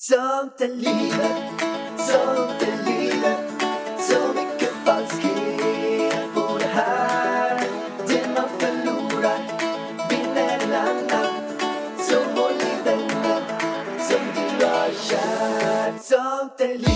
Sånt är livet, sånt är livet. Så mycket falskhet på det här. Det man förlorar vinner en annan. Så håll i vännen som du har kär. Sånt är livet,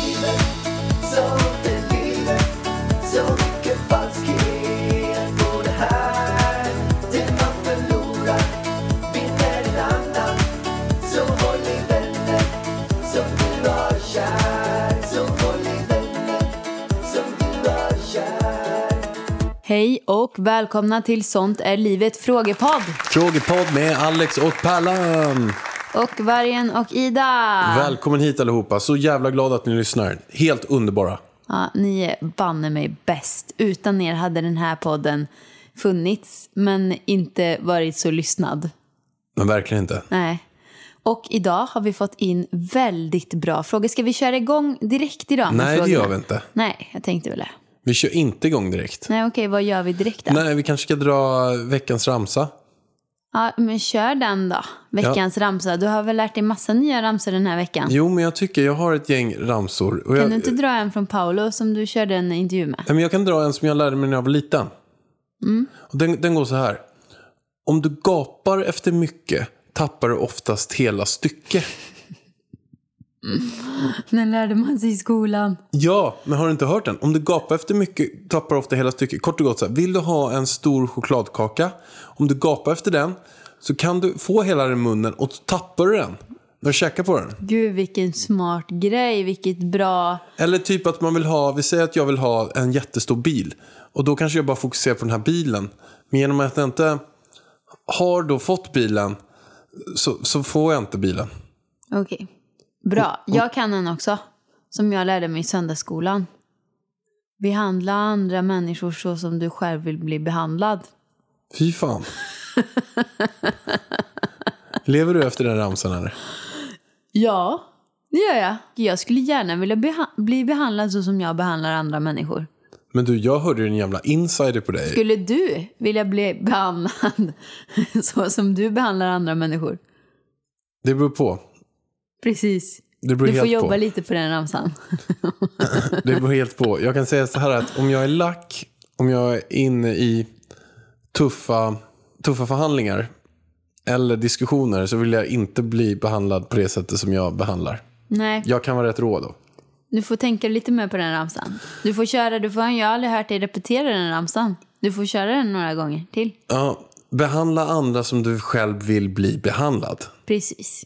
Hej och välkomna till Sånt är livet frågepodd. Frågepodd med Alex och Pallan. Och Vargen och Ida. Välkommen hit allihopa. Så jävla glad att ni lyssnar. Helt underbara. Ja, ni är banne mig bäst. Utan er hade den här podden funnits men inte varit så lyssnad. Men verkligen inte. Nej. Och idag har vi fått in väldigt bra frågor. Ska vi köra igång direkt idag med Nej, det frågorna? gör vi inte. Nej, jag tänkte väl det. Vi kör inte igång direkt. Nej, okej, vad gör vi direkt då? Nej, vi kanske ska dra veckans ramsa. Ja, men kör den då. Veckans ramsa. Du har väl lärt dig massa nya ramsor den här veckan? Jo, men jag tycker jag har ett gäng ramsor. Och jag, Kan du inte dra en från Paolo som du körde en intervju med? Nej, men jag kan dra en som jag lärde mig när jag var liten. Mm. Och den, den går så här. Om du gapar efter mycket tappar du oftast hela stycke. Den lärde man sig i skolan. Ja, men har du inte hört den? Om du gapar efter mycket tappar du ofta hela stycket. Kort och gott så här, vill du ha en stor chokladkaka? Om du gapar efter den så kan du få hela den i munnen och tappar du den när du käkar på den. Gud, vilken smart grej. Vilket bra... Eller typ att man vill ha, vi säger att jag vill ha en jättestor bil. Och då kanske jag bara fokuserar på den här bilen. Men genom att jag inte har då fått bilen så, så får jag inte bilen. Okej. Bra. Jag kan en också. Som jag lärde mig i söndagsskolan. Behandla andra människor så som du själv vill bli behandlad. Fy fan. Lever du efter den ramsan eller? Ja, det gör jag. Jag skulle gärna vilja beha- bli behandlad så som jag behandlar andra människor. Men du, jag hörde ju en jävla insider på dig. Skulle du vilja bli behandlad så som du behandlar andra människor? Det beror på. Beror Du får jobba på. lite på den ramsan. Det beror helt på. Jag kan säga så här att om jag är lack, om jag är inne i tuffa, tuffa förhandlingar eller diskussioner så vill jag inte bli behandlad på det sättet som jag behandlar. Nej, Jag kan vara rätt rå då. du får tänka lite mer på den ramsan. Du får köra, du får, jag har aldrig hört dig repetera den ramsan. Du får köra den några gånger till. Ja, behandla andra som du själv vill bli behandlad. Precis.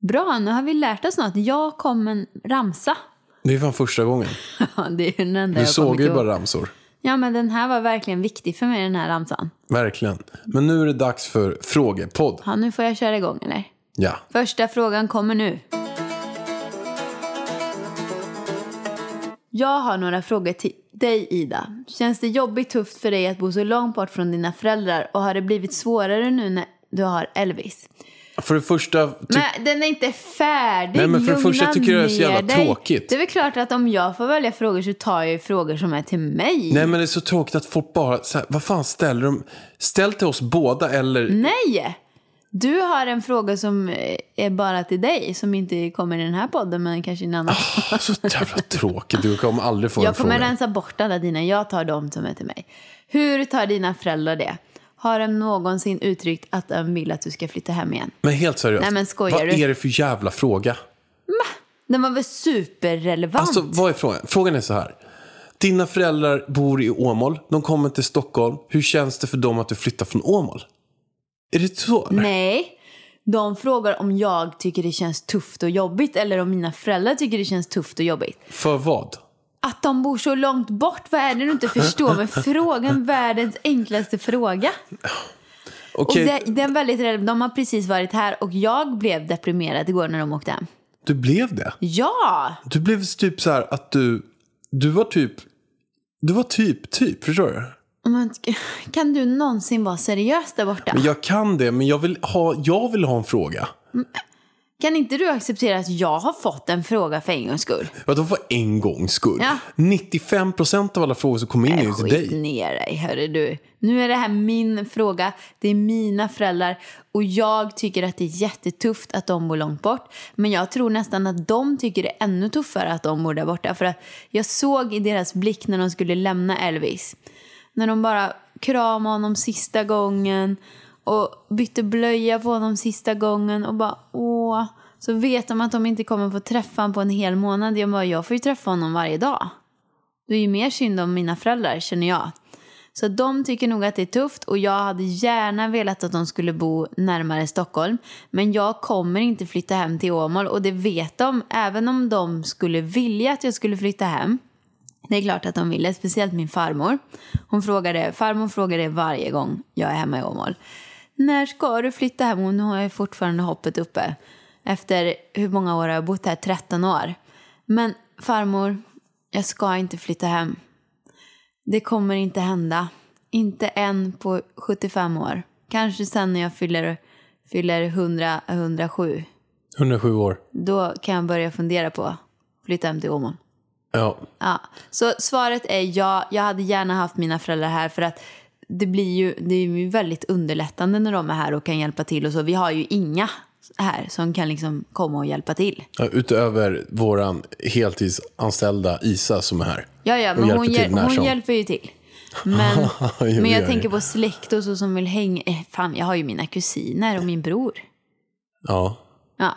Bra, nu har vi lärt oss något. Jag kom en ramsa. Det är fan första gången. Ja, det är den enda Du jag såg ju ihåg. bara ramsor. Ja, men den här var verkligen viktig för mig, den här ramsan. Verkligen. Men nu är det dags för frågepodd. Ja, nu får jag köra igång, eller? Ja. Första frågan kommer nu. Jag har några frågor till dig, Ida. Känns det jobbigt tufft för dig att bo så långt bort från dina föräldrar och har det blivit svårare nu när du har Elvis? För det första, Men den är inte färdig. Nej, men för det första tycker jag det är så jävla dig. tråkigt. Det är väl klart att om jag får välja frågor så tar jag ju frågor som är till mig. nej men det är så tråkigt att folk bara, så här, vad fan ställer de? Ställ till oss båda eller Nej! Du har en fråga som är bara till dig, som inte kommer i den här podden, men kanske i en annan. Så jävla tråkigt, du kommer aldrig få jag en kommer fråga. rensa bort alla dina, jag tar dem som är till mig. Hur tar dina föräldrar det? Har de någonsin uttryckt att de vill att du ska flytta hem igen? Men helt seriöst, Nej, men skojar vad du? är det för jävla fråga? Den var väl superrelevant? Alltså vad är frågan? Frågan är så här. Dina föräldrar bor i Åmål, de kommer till Stockholm. Hur känns det för dem att du flyttar från Åmål? Är det så? Nej. De frågar om jag tycker det känns tufft och jobbigt eller om mina föräldrar tycker det känns tufft och jobbigt. För vad? Att de bor så långt bort, vad är det du inte förstår med frågan? Världens enklaste fråga. Okej, Och det, är väldigt relevant. De har precis varit här och jag blev deprimerad igår när de åkte hem. du blev det? Ja! Du blev typ så här att du, du var typ, du var typ, typ, förstår du? Men, kan du någonsin vara seriös där borta? Men jag kan det, men jag vill ha, jag vill ha en fråga. Kan inte du acceptera att jag har fått en fråga för en gångs skull? Vadå för en gångs skull? Ja. 95% av alla frågor som kommer in är ju till Skit dig. ner dig, hörru du. Nu är det här min fråga. Det är mina föräldrar. Och jag tycker att det är jättetufft att de bor långt bort. Men jag tror nästan att de tycker det är ännu tuffare att de bor där borta. För att jag såg i deras blick när de skulle lämna Elvis. När de bara kramade honom sista gången. Och bytte blöja på honom sista gången. Och bara åh. Så vet de att de inte kommer få träffa honom på en hel månad. Jag bara, jag får ju träffa honom varje dag. Det är ju mer synd om mina föräldrar känner jag. Så de tycker nog att det är tufft och jag hade gärna velat att de skulle bo närmare Stockholm. Men jag kommer inte flytta hem till Åmål och det vet de. Även om de skulle vilja att jag skulle flytta hem. Det är klart att de ville, speciellt min farmor. Hon frågade, farmor frågar det varje gång jag är hemma i Åmål. När ska du flytta hem? Hon har ju fortfarande hoppet uppe. Efter hur många år har jag bott här? 13 år. Men farmor, jag ska inte flytta hem. Det kommer inte hända. Inte än på 75 år. Kanske sen när jag fyller, fyller 100, 107. 107 år. Då kan jag börja fundera på att flytta hem till Åmål. Ja. Ja. Så svaret är ja, jag hade gärna haft mina föräldrar här för att det blir ju, det är ju väldigt underlättande när de är här och kan hjälpa till och så. Vi har ju inga här som kan liksom komma och hjälpa till. Ja, Utöver våran heltidsanställda Isa som är här. Ja, ja, men hon, hjäl- hon som. hjälper ju till. Men, Jo, men jag gör tänker på släkt och så som vill hänga. Eh, fan, jag har ju mina kusiner och min bror. Ja. Ja.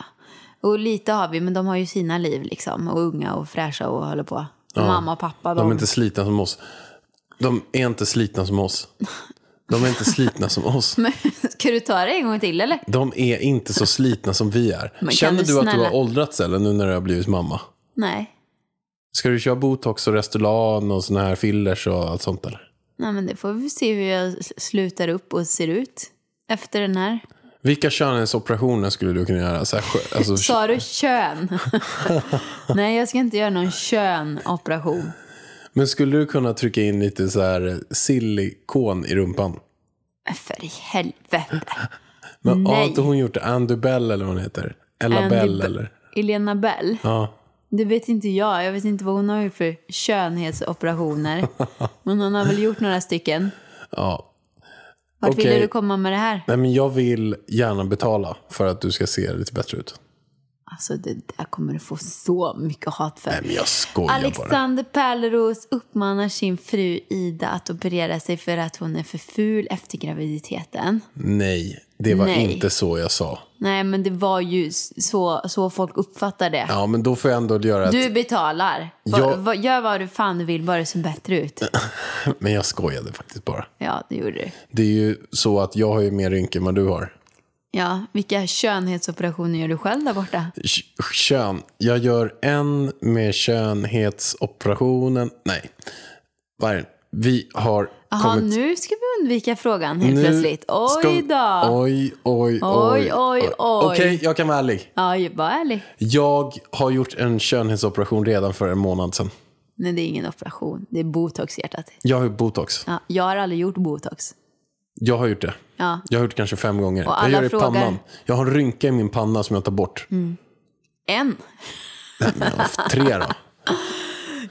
Och lite har vi, men de har ju sina liv liksom. Och unga och fräscha och håller på. Mamma och pappa, de... De är inte slitna som oss. De är inte slitna som oss. De är inte slitna som oss. Men, ska du ta det en gång till eller? De är inte så slitna som vi är. kan Känner du du att du snälla- har åldrats eller nu när du har blivit mamma? Nej. Ska du köra botox och Restylane och såna här fillers och allt sånt eller? Nej, men det får vi se hur jag slutar upp och ser ut. Efter den här. Vilka skönhetsoperationer skulle du kunna göra? Så här, skö- alltså, Sa du kön? Nej, jag ska inte göra någon könoperation. Men skulle du kunna trycka in lite så här silikon i rumpan? Men För i helvete. Men har inte hon gjort det? Andy Bell eller vad hon heter? Ella Andy Bell Be- eller? Elena Bell. Ja. Det vet inte jag. Jag vet inte vad hon har gjort för skönhetsoperationer. Men hon har väl gjort några stycken. ja. Vart ville Okej. du komma med det här? Nej, men jag vill gärna betala för att du ska se lite bättre ut. Alltså det där kommer du få så mycket hat för. Nej, men jag skojar bara. Alexander Pärleros uppmanar sin fru Ida att operera sig för att hon är för ful efter graviditeten. Nej, det var Nej. inte så jag sa. Nej, men det var ju så, så folk uppfattar det. Ja, men då får jag ändå göra ett... Du betalar. Jag- va, gör vad du fan du vill, bara det ser bättre ut. Men jag skojade faktiskt bara. Ja, det gjorde du. Det är ju så att jag har ju mer rynkor än vad du har. Ja, vilka skönhetsoperationer gör du själv där borta? Kön. Jag gör en med skönhetsoperationen. Nej. Vad är det? Vi har Jaha, kommit... nu ska vi undvika frågan helt Nu plötsligt. Oj då! Oj, oj, oj. Oj, oj, oj. Okej, jag kan vara ärlig. Ja, var ärlig. Jag har gjort en skönhetsoperation redan för en månad sedan. Nej, det är ingen operation. Det är botox i hjärtat. Jag har botox. Ja, jag har aldrig gjort botox. Jag har gjort det. Ja. Jag har gjort det kanske fem gånger. Och jag alla gör det i frågar- Mm. pannan. Jag har en rynka i min panna som jag tar bort. En. Nej, men jag har haft tre då.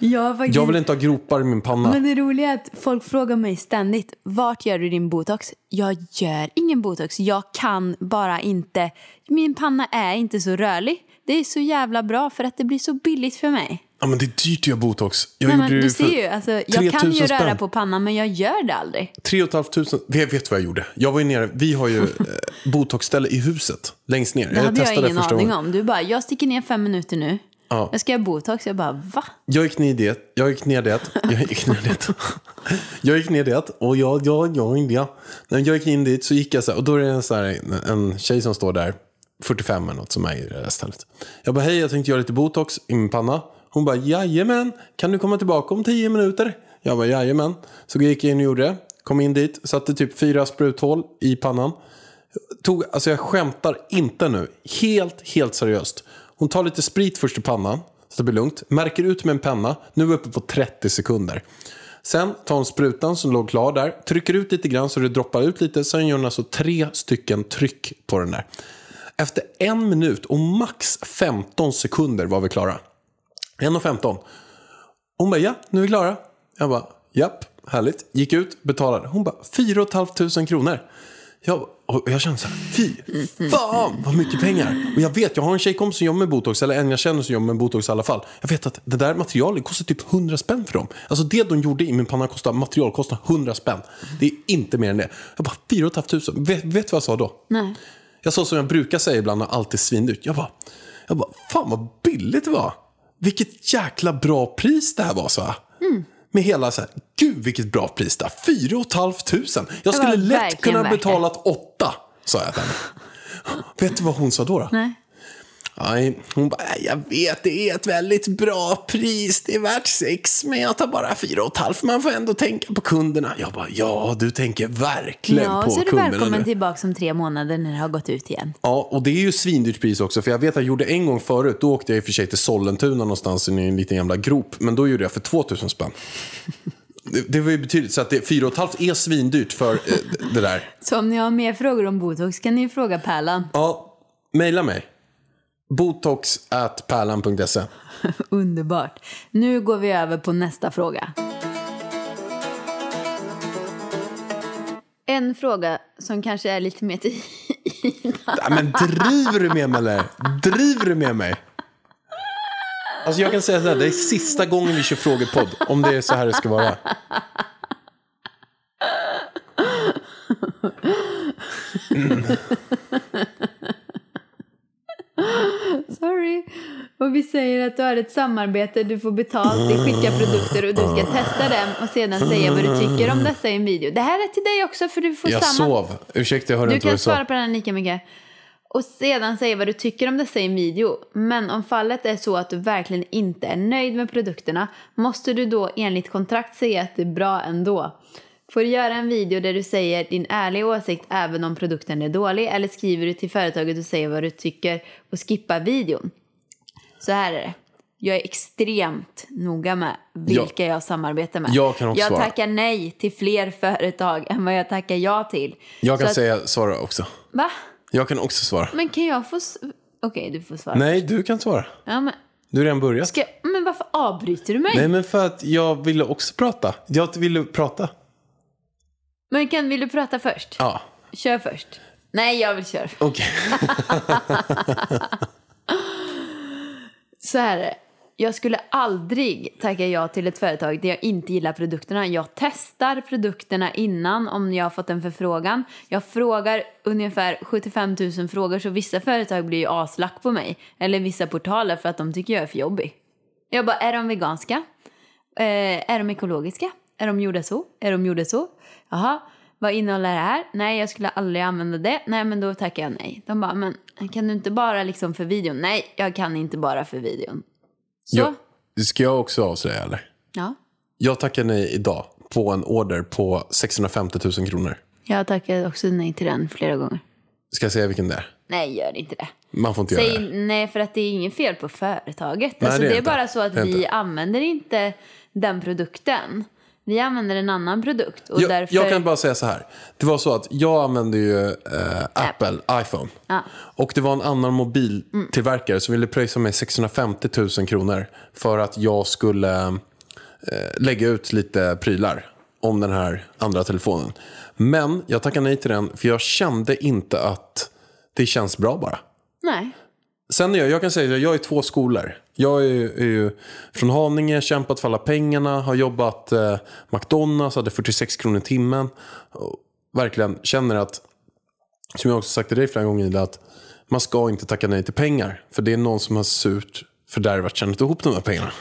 Jag, faktiskt... Jag vill inte ha gropar i min panna. Men det roliga är att folk frågar mig ständigt, vart gör du din botox? Jag gör ingen botox, jag kan bara inte, min panna är inte så rörlig. Det är så jävla bra för att det blir så billigt för mig. Ja, men det är dyrt att göra botox. Jag Nej, men det du ser ju, alltså, jag kan ju 3000 röra spänn. på pannan men jag gör det aldrig. 3 500. Vet, vet vad jag gjorde? Jag var ju nere, vi har ju eh, botoxställe i huset. Längst ner. Det hade jag ingen aning gången. om. Du bara, jag sticker ner fem minuter nu. Ja. Jag ska göra botox. Jag bara, va? Jag gick ner dit, jag gick ner dit, jag gick ner dit. Jag gick ner dit och jag, jag, jag, jag. När jag gick in dit så gick jag så här, och då är det en, så här, en tjej som står där, 45 eller något som är i det här stället. Jag bara, hej jag tänkte göra lite botox i min panna. Hon bara, jajamän, kan du komma tillbaka om 10 minuter? Jag bara, jajamän. Så gick jag in och gjorde det, kom in dit, satte typ fyra spruthål i pannan. Tog, alltså jag skämtar inte nu, helt, helt seriöst. Hon tar lite sprit först i pannan, så det blir lugnt. Märker ut med en penna, nu är vi uppe på 30 sekunder. Sen tar hon sprutan som låg klar där, trycker ut lite grann så det droppar ut lite. Sen gör hon alltså tre stycken tryck på den där. Efter en minut och max 15 sekunder var vi klara. 1.15. Hon bara, ja, nu är vi klara. Jag bara, japp, härligt. Gick ut, betalade. Hon bara, 4 500 kronor. Jag, och jag kände så här, fy fan vad mycket pengar. Och jag vet, jag har en tjejkompis som jobbar med botox, eller en jag känner som jobbar med botox i alla fall. Jag vet att det där materialet kostar typ 100 spänn för dem. Alltså det de gjorde i min panna kostar, material kostar 100 spänn. Det är inte mer än det. Jag bara, 4 500. Vet, vet du vad jag sa då? Nej. Jag sa som jag brukar säga ibland när allt är svindyrt. Jag bara, jag bara, fan vad billigt det var. Vilket jäkla bra pris det här var, så Med hela så här, gud vilket bra pris det är. Fyra och ett halvt tusen. Jag skulle lätt kunna betalat åtta, sa jag till henne. Vet du vad hon sa då? då? Nej. Nej, hon bara, "Nej, jag vet det är ett väldigt bra pris, det är värt sex, men jag tar bara fyra och ett halvt. Man får ändå tänka på kunderna. Jag bara, ja, du tänker verkligen Ja, på så är du kunderna välkommen nu. tillbaka om tre månader när det har gått ut igen. Ja, och det är ju svindyrt pris också. För jag vet att jag gjorde en gång förut, då åkte jag i och för sig till Sollentuna någonstans i en liten jävla grop. Men då gjorde jag för 2000 spänn. Det, var ju betydligt, så att det, 4 500 är svindyrt för eh, det där. Så om ni har mer frågor om botox kan ni fråga Pärlan. Ja, mejla mig. Botox at pärlan.se. Underbart. Nu går vi över på nästa fråga. En fråga som kanske är lite mer till Ja, men driver du med mig eller? Driver du med mig? Alltså jag kan säga så här, det är sista gången vi kör frågepodd. Om det är så här det ska vara. Sorry. Och vi säger att du har ett samarbete, du får betalt, vi skickar produkter och du ska testa dem och sedan säga vad du tycker om dessa i en video. Det här är till dig också för du får Jag samma... sov. Ursäkta, jag hörde Du inte vad kan du sa. svara på den lika mycket. Och sedan säga vad du tycker om dessa i en video. Men om fallet är så att du verkligen inte är nöjd med produkterna måste du då enligt kontrakt säga att det är bra ändå. Får du göra en video där du säger din ärliga åsikt även om produkten är dålig eller skriver du till företaget och säger vad du tycker och skippa videon? Så här är det. Jag är extremt noga med vilka jag samarbetar med. Jag kan också jag svara. tackar nej till fler företag än vad jag tackar ja till. Jag kan att- säga, svara också. Va? Jag kan också svara. Men kan jag få... Okej, du får svara. Nej, du kan svara. Ja, men, Du har redan börjat. ska... men varför avbryter du mig? Nej, men för att jag ville också prata. Jag ville prata. Men kan, vill du prata först? Ja, Kör först. Nej, jag vill köra. okej. Så här är det. Jag skulle aldrig tacka ja till ett företag där jag inte gillar produkterna. Jag testar produkterna innan om jag har fått en förfrågan. Jag frågar ungefär 75 000 frågor så vissa företag blir ju aslack på mig. Eller vissa portaler för att de tycker jag är för jobbig. Jag bara, är de veganska? Eh, är de ekologiska? Är de gjorda så? Är de gjorda så? Jaha, vad innehåller det här? Nej, jag skulle aldrig använda det. Nej, men då tackar jag nej. De bara, men kan du inte bara liksom för videon? Nej, jag kan inte bara för videon. Så? Jag, ska jag också avslöja eller? Ja. Jag tackar nej idag på en order på 650 000 kronor. Jag tackar också nej till den flera gånger. Ska jag säga vilken det är? Nej, gör inte det. Man får inte göra Säg det. nej, för att det är inget fel på företaget. Nej, alltså, det är det är bara så att vi inte. använder inte den produkten. Vi använder en annan produkt. Och Jag, därför... jag kan bara säga så här. Det var så att jag använde ju eh, Apple iPhone. Ja. Och det var en annan mobiltillverkare som ville pröjsa mig 650 000 kronor för att jag skulle eh, lägga ut lite prylar om den här andra telefonen. Men jag tackade nej till den för jag kände inte att det känns bra bara. Nej. Sen är jag, jag kan säga att jag är två skolor. Jag är, ju- är ju från Haninge, kämpat för alla pengarna, har jobbat eh, McDonalds, hade 46 kronor i timmen. Verkligen känner att, som jag också sagt till dig flera gånger Ida, att man ska inte tacka nej till pengar. För det är någon som har surt fördärvat tjänat ihop de här pengarna.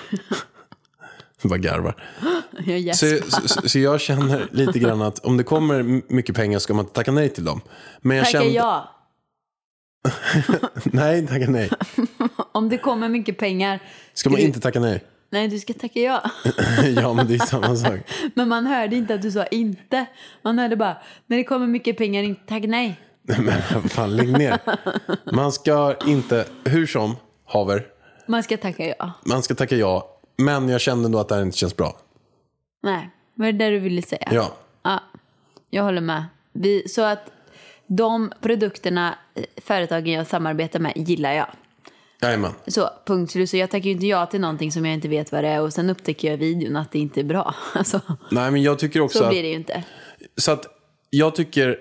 Jag bara garvar. Jag Så, så, så jag känner lite grann att om det kommer mycket pengar ska man inte tacka nej till dem. Men jag Tackar kände, ja. Nej, tacka nej. Om det kommer mycket pengar. Ska man inte tacka nej? Nej, du ska tacka ja. ja, men det är samma sak. Men man hörde inte att du sa inte. Man hörde bara, när det kommer mycket pengar, inte tack nej. Men fan, lägg ner. Man ska inte, hur som, haver, Man ska tacka ja. man ska tacka ja. Men jag kände ändå att det här inte känns bra. Nej, vad är det där du ville säga? Ja. Ja, jag håller med. Vi, så att De produkterna, företagen jag samarbetar med, gillar jag. Jajamän. Så, punkt slut. Så jag tackar ju inte ja till någonting som jag inte vet vad det är och sen upptäcker jag i videon att det inte är bra. Alltså, Nej, men jag tycker också så att... blir det ju inte. Så att jag tycker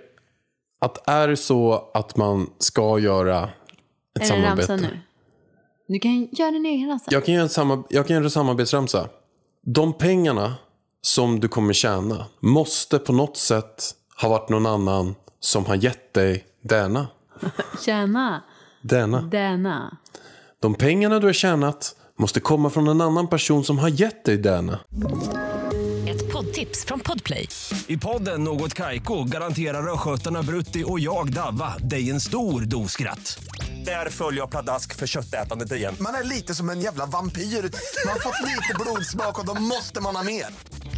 att är det så att man ska göra ett Är det samarbete. ramsa nu? Du kan göra din egen ramsa. Jag kan göra en, samar- jag kan göra en samarbetsramsa. De pengarna som du kommer tjäna måste på något sätt ha varit någon annan som har gett dig denna. Tjäna. denna. Denna. De pengarna du har tjänat måste komma från en annan person som har gett dig denna. Ett poddtips från Podplay. I podden Något Kaiko garanterar östgötarna Brutti och jag, Davva, dig en stor dos skratt. Där följer jag pladask för köttätandet igen. Man är lite som en jävla vampyr. Man har fått lite blodsmak och då måste man ha mer.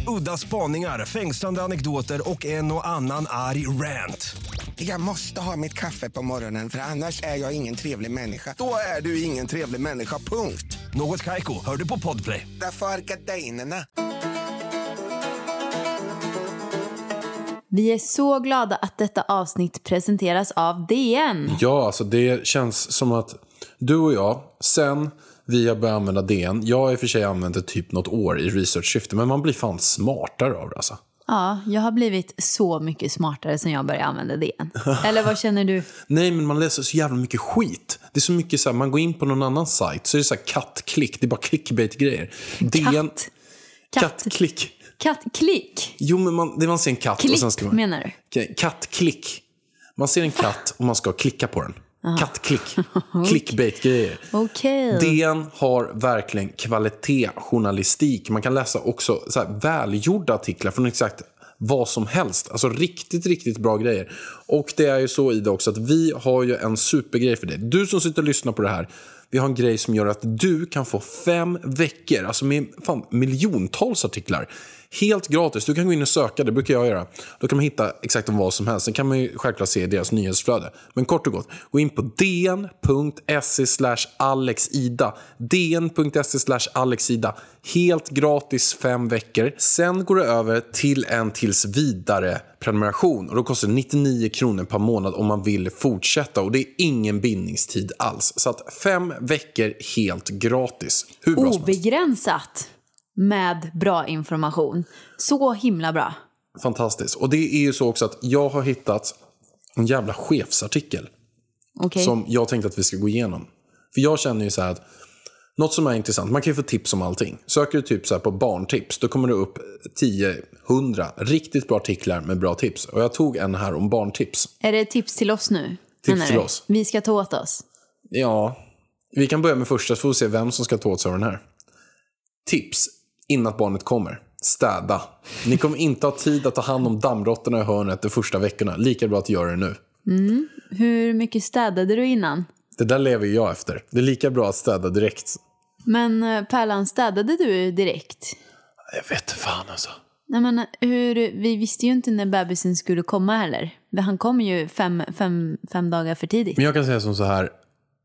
Udda spaningar, fängslande anekdoter och en och annan arg rant. Jag måste ha mitt kaffe på morgonen för annars är jag ingen trevlig människa. Då är du ingen trevlig människa, punkt. Något Kaiko, hör du på Podplay. Därför är gardinerna. Vi är så glada att detta avsnitt presenteras av DN. Ja, alltså det känns som att du och jag, sen vi har börjat använda DN, jag har i och för sig använt det typ något år i research-syfte, men man blir fan smartare av det alltså. Ja, jag har blivit så mycket smartare sen jag började använda DN. Eller vad känner du? Nej, men man läser så jävla mycket skit. Det är så mycket så här, man går in på någon annan sajt så är det så här kattklick, det är bara clickbait-grejer. DN, Katt. kattklick. Kattklick. Jo, men man, det man ser en katt och sen ska man... menar du? Kattklick. Man ser en katt och man ska klicka på den. Kattklick. Clickbait-grejer. Okej. DN har verkligen kvalitetsjournalistik. Man kan läsa också så här välgjorda artiklar från exakt vad som helst. Alltså riktigt, riktigt bra grejer. Och det är ju så i det också att vi har ju en supergrej för dig. Du som sitter och lyssnar på det här. Vi har en grej som gör att du kan få fem veckor, alltså med fan, miljontals artiklar. Helt gratis. Du kan gå in och söka, det brukar jag göra. Då kan man hitta exakt om vad som helst. Sen kan man ju självklart se deras nyhetsflöde. Men kort och gott, gå in på dn.se alexida. dn.se alexida. Helt gratis fem veckor. Sen går det över till en tills vidare prenumeration. Och då kostar det 99 kronor per månad om man vill fortsätta. Och det är ingen bindningstid alls. Så att fem veckor helt gratis. Hur bra som helst. Obegränsat med bra information. Så himla bra. Fantastiskt. Och det är ju så också att jag har hittat en jävla chefsartikel. Okej. Som jag tänkte att vi ska gå igenom. För jag känner ju så här att något som är intressant, man kan ju få tips om allting. Söker du typ så här på barntips, då kommer det upp 10, 100 riktigt bra artiklar med bra tips. Och jag tog en här om barntips. Är det tips till oss nu? Tips till oss. Vi ska ta åt oss. Ja, vi kan börja med första så får vi se vem som ska ta åt sig av den här. Tips innan barnet kommer. Städa. Ni kommer inte ha tid att ta hand om dammråttorna i hörnet de första veckorna. Lika bra att göra det nu. Hur mycket städade du innan? Det där lever jag efter. Det är lika bra att städa direkt. Men eh, Pärlan, städade du direkt? Jag vet fan alltså. Nej, men hur, vi visste ju inte när bebisen skulle komma heller. Han kom ju fem, fem, fem dagar för tidigt. Men jag kan säga som så här.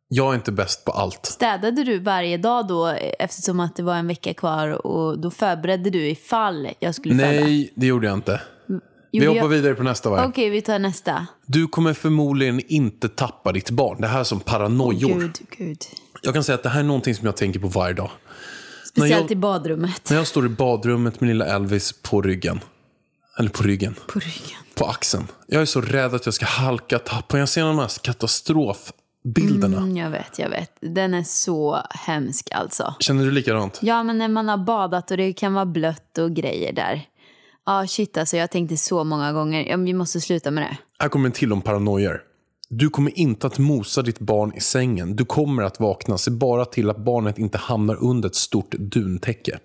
Jag är inte bäst på allt. Städade du varje dag då eftersom att det var en vecka kvar och då förberedde du ifall jag skulle föda? Nej, det gjorde jag inte. Vi Gjorde hoppar jag- vidare på nästa varv. Okej, vi tar nästa. Du kommer förmodligen inte tappa ditt barn. Det här är som paranoior. Gud, gud. Jag kan säga att det här är någonting som jag tänker på varje dag. Speciellt jag- i badrummet. När jag står i badrummet med lilla Elvis på ryggen. Eller på ryggen. På ryggen. På axeln. Jag är så rädd att jag ska halka, tappa. Jag ser de här katastrofbilderna. Mm, jag vet, jag vet. Den är så hemsk alltså. Känner du likadant? Ja, men när man har badat och det kan vara blött och grejer där. Ja, shit alltså. Jag tänkte så många gånger. Ja, vi måste sluta med det. Här kommer en till om paranoior. Du kommer inte att mosa ditt barn i sängen. Du kommer att vakna. Se bara till att barnet inte hamnar under ett stort duntäcke.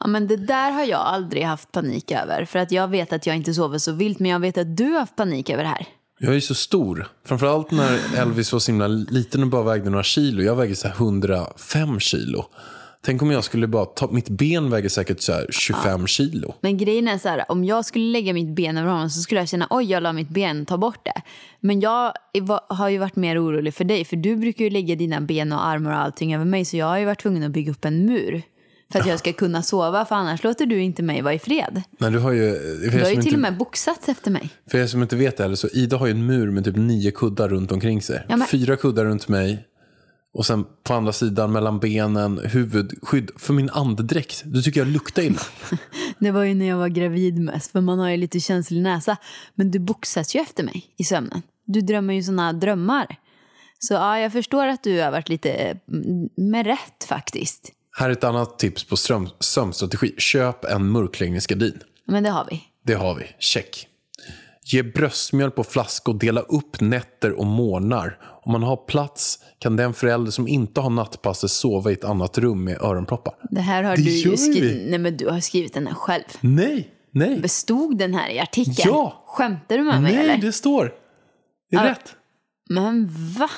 Ja, men det där har jag aldrig haft panik över. För att jag vet att jag inte sover så vilt. Men jag vet att du har haft panik över det här. Jag är så stor. Framförallt när Elvis var så himla liten och bara vägde några kilo. Jag väger så här 105 kilo. Tänk om jag skulle bara ta, mitt ben väger säkert så här 25 kilo. Men grejen är så här, om jag skulle lägga mitt ben över honom så skulle jag känna oj, jag la mitt ben, ta bort det. Men jag har ju varit mer orolig för dig, för du brukar ju lägga dina ben och armar och allting över mig, så jag har ju varit tvungen att bygga upp en mur. För att jag ska kunna sova, för annars låter du inte mig vara i fred. Men du har ju... Du har ju till inte, och med boxats efter mig. för er som inte vet det heller, så Ida har ju en mur med typ nio kuddar runt omkring sig. Ja, men- Fyra kuddar runt mig. Och sen på andra sidan mellan benen, huvudskydd för min andedräkt. Du tycker jag luktar illa. Det var ju när jag var gravid mest, för man har ju lite känslig näsa. Men du boxas ju efter mig i sömnen. Du drömmer ju såna drömmar. Så ja, jag förstår att du har varit lite mm, med rätt faktiskt. Här är ett annat tips på ström, sömnstrategi. Köp en mörkläggningsgardin. Men det har vi. Det har vi. Check. Ge bröstmjölk på flaska och dela upp nätter och morgnar. Om man har plats kan den förälder som inte har nattpasset sova i ett annat rum med öronproppar. Det här har Det du ju skrivit. vi. Nej, men du har skrivit den här själv. Nej, nej. Bestod den här i artikeln? Ja. Skämtar du med mig Nej, eller? det står. Det är Ja. rätt. Men va?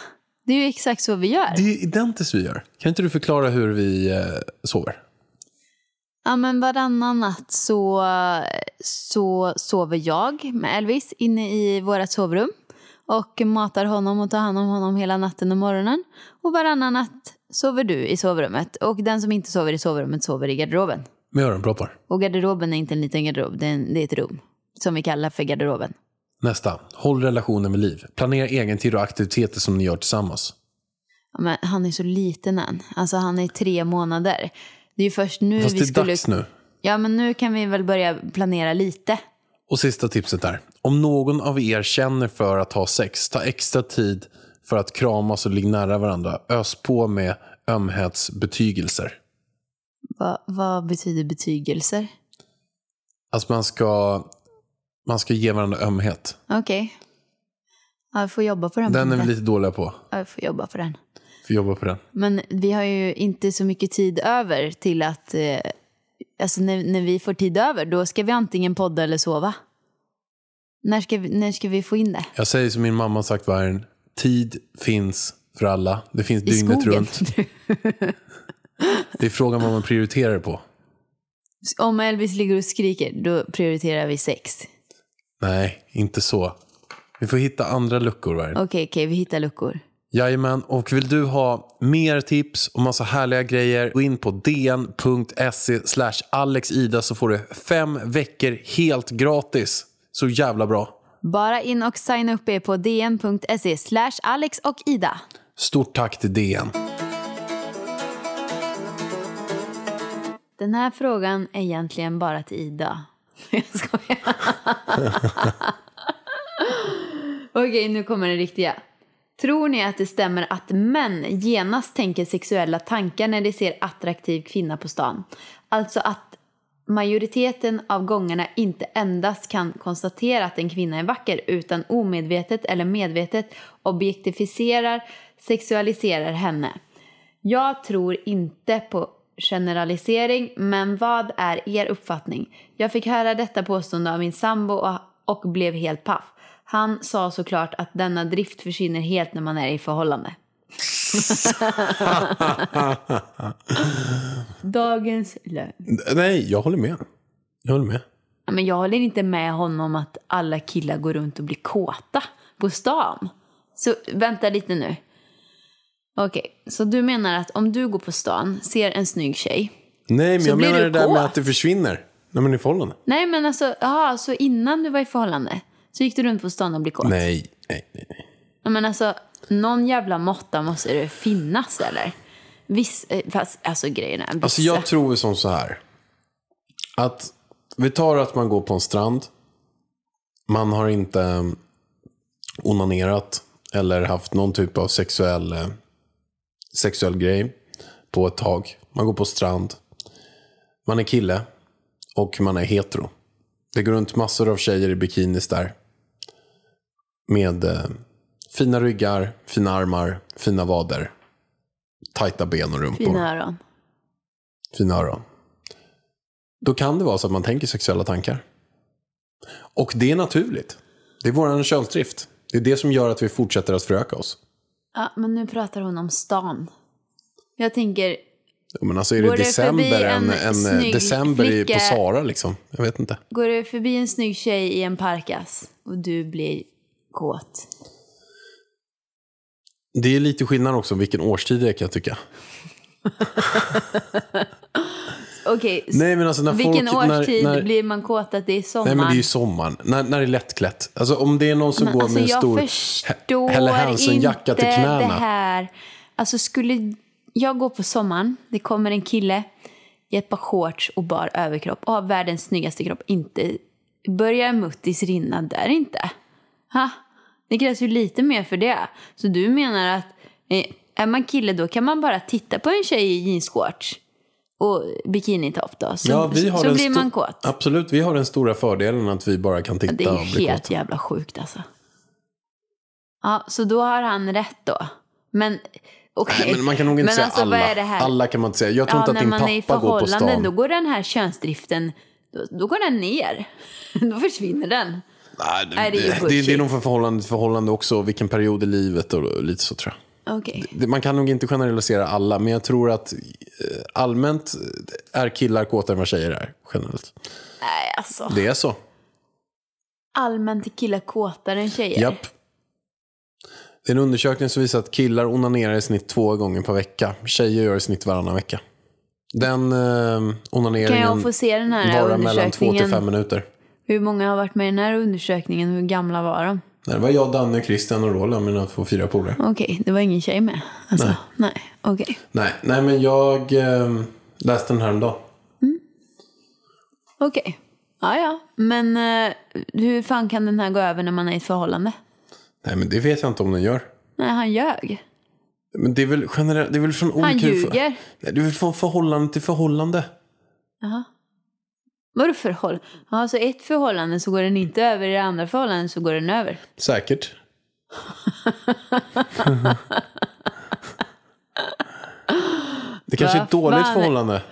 Det är ju exakt så vi gör. Det är identiskt vi gör. Kan inte du förklara hur vi eh, sover? Ja, men varannan natt så, så sover jag med Elvis inne i vårt sovrum och matar honom och tar hand om honom hela natten och morgonen. Och varannan natt sover du i sovrummet och den som inte sover i sovrummet sover i garderoben. Med öronproppar. Och garderoben är inte en liten garderob, det är, en, det är ett rum som vi kallar för garderoben. Nästa. Håll relationen med liv. Planera egentid och aktiviteter som ni gör tillsammans. Ja, men han är så liten än. Alltså han är tre månader. Det är ju först nu Fast vi det är skulle... dags nu. Ja, men nu kan vi väl börja planera lite. Och sista tipset där. Om någon av er känner för att ha sex, ta extra tid för att kramas och ligga nära varandra. Ös på med ömhetsbetygelser. Va, vad betyder betygelser? Alltså man ska, man ska ge varandra ömhet. Okej. Ja, vi får jobba på den. Den är vi lite dåliga på. Ja, vi får jobba på den. Vi jobbar på den. Men vi har ju inte så mycket tid över till att... Eh, alltså när, när vi får tid över, då ska vi antingen podda eller sova. När ska vi, när ska vi få in det? Jag säger som min mamma sagt världen. Tid finns för alla. Det finns I dygnet skogen. runt. Det är frågan vad man prioriterar på. Om Elvis ligger och skriker, då prioriterar vi sex. Nej, inte så. Vi får hitta andra luckor. Okej, okej, vi hittar luckor. Jajamän, och vill du ha mer tips och massa härliga grejer, gå in på dn.se alexida så får du fem veckor helt gratis. Så jävla bra. Bara in och signa upp er på dn.se slash Alex och Ida. Stort tack till DN. Den här frågan är egentligen bara till Ida. Jag skojar. Okej, nu kommer det riktiga. Tror ni att det stämmer att män genast tänker sexuella tankar när de ser attraktiv kvinna på stan? Alltså att majoriteten av gångerna inte endast kan konstatera att en kvinna är vacker utan omedvetet eller medvetet objektificerar, sexualiserar henne. Jag tror inte på generalisering, men vad är er uppfattning? Jag fick höra detta påstående av min sambo och, och blev helt paff. Han sa såklart att denna drift försvinner helt när man är i förhållande. Dagens lögn. Nej, jag håller med. Jag håller med. Men jag håller inte med honom att alla killar går runt och blir kåta på stan. Så vänta lite nu. Okej, så du menar att om du går på stan, ser en snygg tjej. Nej, men jag menar det där med kåt. att det försvinner när man är i förhållande. Nej men alltså, aha, så innan du var i förhållande så gick du runt på stan och blev kåt? Nej, nej, nej. nej. Men alltså, någon jävla måtta måste det finnas eller? Viss, eh, fast alltså grejen är, vissa. Alltså jag tror som så här. Att vi tar att man går på en strand. Man har inte eh, onanerat eller haft någon typ av sexuell, eh, sexuell grej på ett tag. Man går på strand. Man är kille och man är hetero. Det går runt massor av tjejer i bikinis där. Med eh, fina ryggar, fina armar, fina vader. Tajta ben och rumpor Fina öron. fina öron. Då kan det vara så att man tänker sexuella tankar. Och det är naturligt. Det är vår könsdrift. Det är det som gör att vi fortsätter att föröka oss. Ja, men nu pratar hon om stan. Jag tänker, Ja, Men alltså är det det december, förbi en, en en, eh, december i, på flicka- Sara liksom? Jag vet inte. går du förbi en snygg tjej i en parkas och du blir kåt? Det är lite skillnad också vilken årstid det är kan jag tycka. Okej, Nej, men alltså när vilken folk- när- årstid när- blir man kåt att det är sommar? Nej men det är ju sommaren. När, när det är lättklätt. Alltså om det är någon som Men går alltså, med en jag stor förstår Helle Hansen-jacka inte till knäna. det här. Alltså skulle jag gå på sommaren, det kommer en kille i ett par shorts och bar överkropp och har världens snyggaste kropp. Inte börjar muttis rinna där inte. Ha? Det krävs ju lite mer för det. Så du menar att eh, är man kille då kan man bara titta på en tjej i jeansshorts och bikinitopp då. Så, Ja, vi har så den blir man kåt. Absolut, vi har den stora fördelen att vi bara kan titta Det är och bli helt kåta. jävla sjukt alltså. Ja, så då har han rätt då. Men okej. Nej, men man kan nog inte Men säga alltså, alla. är det? Alla kan man inte säga. Jag tror ja, inte att när din man är i pappa går på förhållanden stan. då går den här könsdriften, då, då går den ner. då försvinner den. Nej, det, Nej, det är det, det, är nog för förhållande förhållande också, vilken period i livet och lite så tror jag. Det- Man kan nog inte generalisera alla, men jag tror att eh, allmänt är killar kåtare än vad tjejer är, generellt. Nej, alltså. Det är så. Allmänt är killar kåtare än tjejer. Japp. Det är en undersökning som visar att killar onanerar i snitt två gånger per vecka. Tjejer gör i snitt varannan vecka. Den eh, onaneringen Kan jag få se den här varar mellan två till fem minuter. Hur många har varit med i den här undersökningen? Hur gamla var de? Nej, Det var jag, Danne, Christian och Roland, mina två fyra polare. Okej, det var ingen tjej med. Alltså, nej. Nej, okej. Nej, nej, men jag eh, läste den här en dag. Okej. Ja, ja. Men eh, hur fan kan den här gå över när man är i ett förhållande? Nej, men det vet jag inte om den gör. Nej, han ljög. Men det är väl generellt, det är väl från olika... Han ljuger. Nej, det är väl från förhållande till förhållande. Vadå förhållande? Ja, så ett förhållande så går den inte över, i det andra förhållandet så går den över. Säkert. det kanske är ett dåligt fan? förhållande.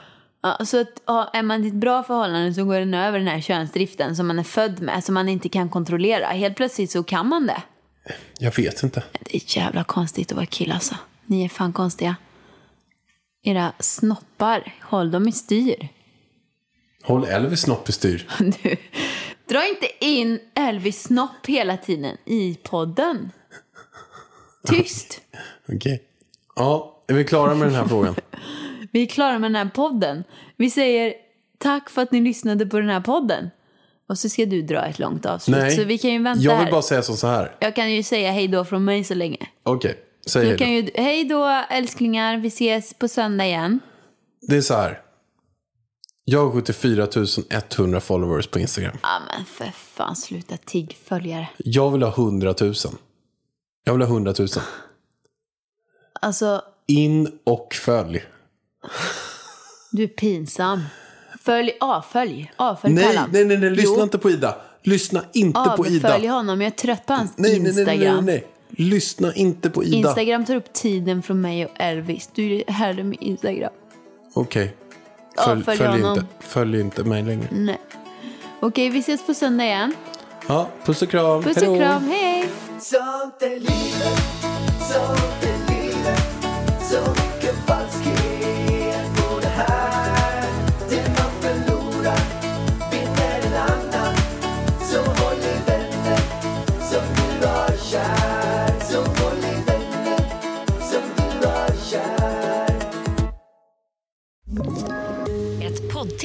Ja, så att, ja, är man i ett bra förhållande så går den över den här könsdriften som man är född med, som man inte kan kontrollera. Helt plötsligt så kan man det. Jag vet inte. Det är jävla konstigt att vara kille alltså. Ni är fan konstiga. Era snoppar, håll dem i styr. Håll Elvis snopp i styr. Du, dra inte in Elvis snopp hela tiden i podden. Tyst. Okej. Ja, är vi klara med den här frågan? Vi är klara med den här podden. Vi säger tack för att ni lyssnade på den här podden. Och så ska du dra ett långt avslut. Nej, Så vi kan ju vänta jag vill här. bara säga så här. Jag kan ju säga hej då från mig så länge. Okej, säg Du hej kan då. ju, hej då älsklingar, vi ses på söndag igen. Det är så här. Jag har 74 100 followers på Instagram. Ja men för fan sluta tigg följare. Jag vill ha 100 000. Jag vill ha 100 000. Alltså, In och följ. du är pinsam. Följ, avfölj, avfölj Nej, Pallan. nej, nej, nej, lyssna Jo, inte på Ida. Lyssna inte på Ida. Avfölj honom, jag är trött på hans Nej, nej, nej, nej, Instagram. nej, nej. Lyssna inte på Ida. Instagram tar upp tiden från mig och Elvis. Du är herre med Instagram. Okej. Ja, Följ, följ följ, honom. inte, följ inte mig längre. Nej. Okej, vi ses på söndag igen. Ja, puss och kram. Puss och kram, hej!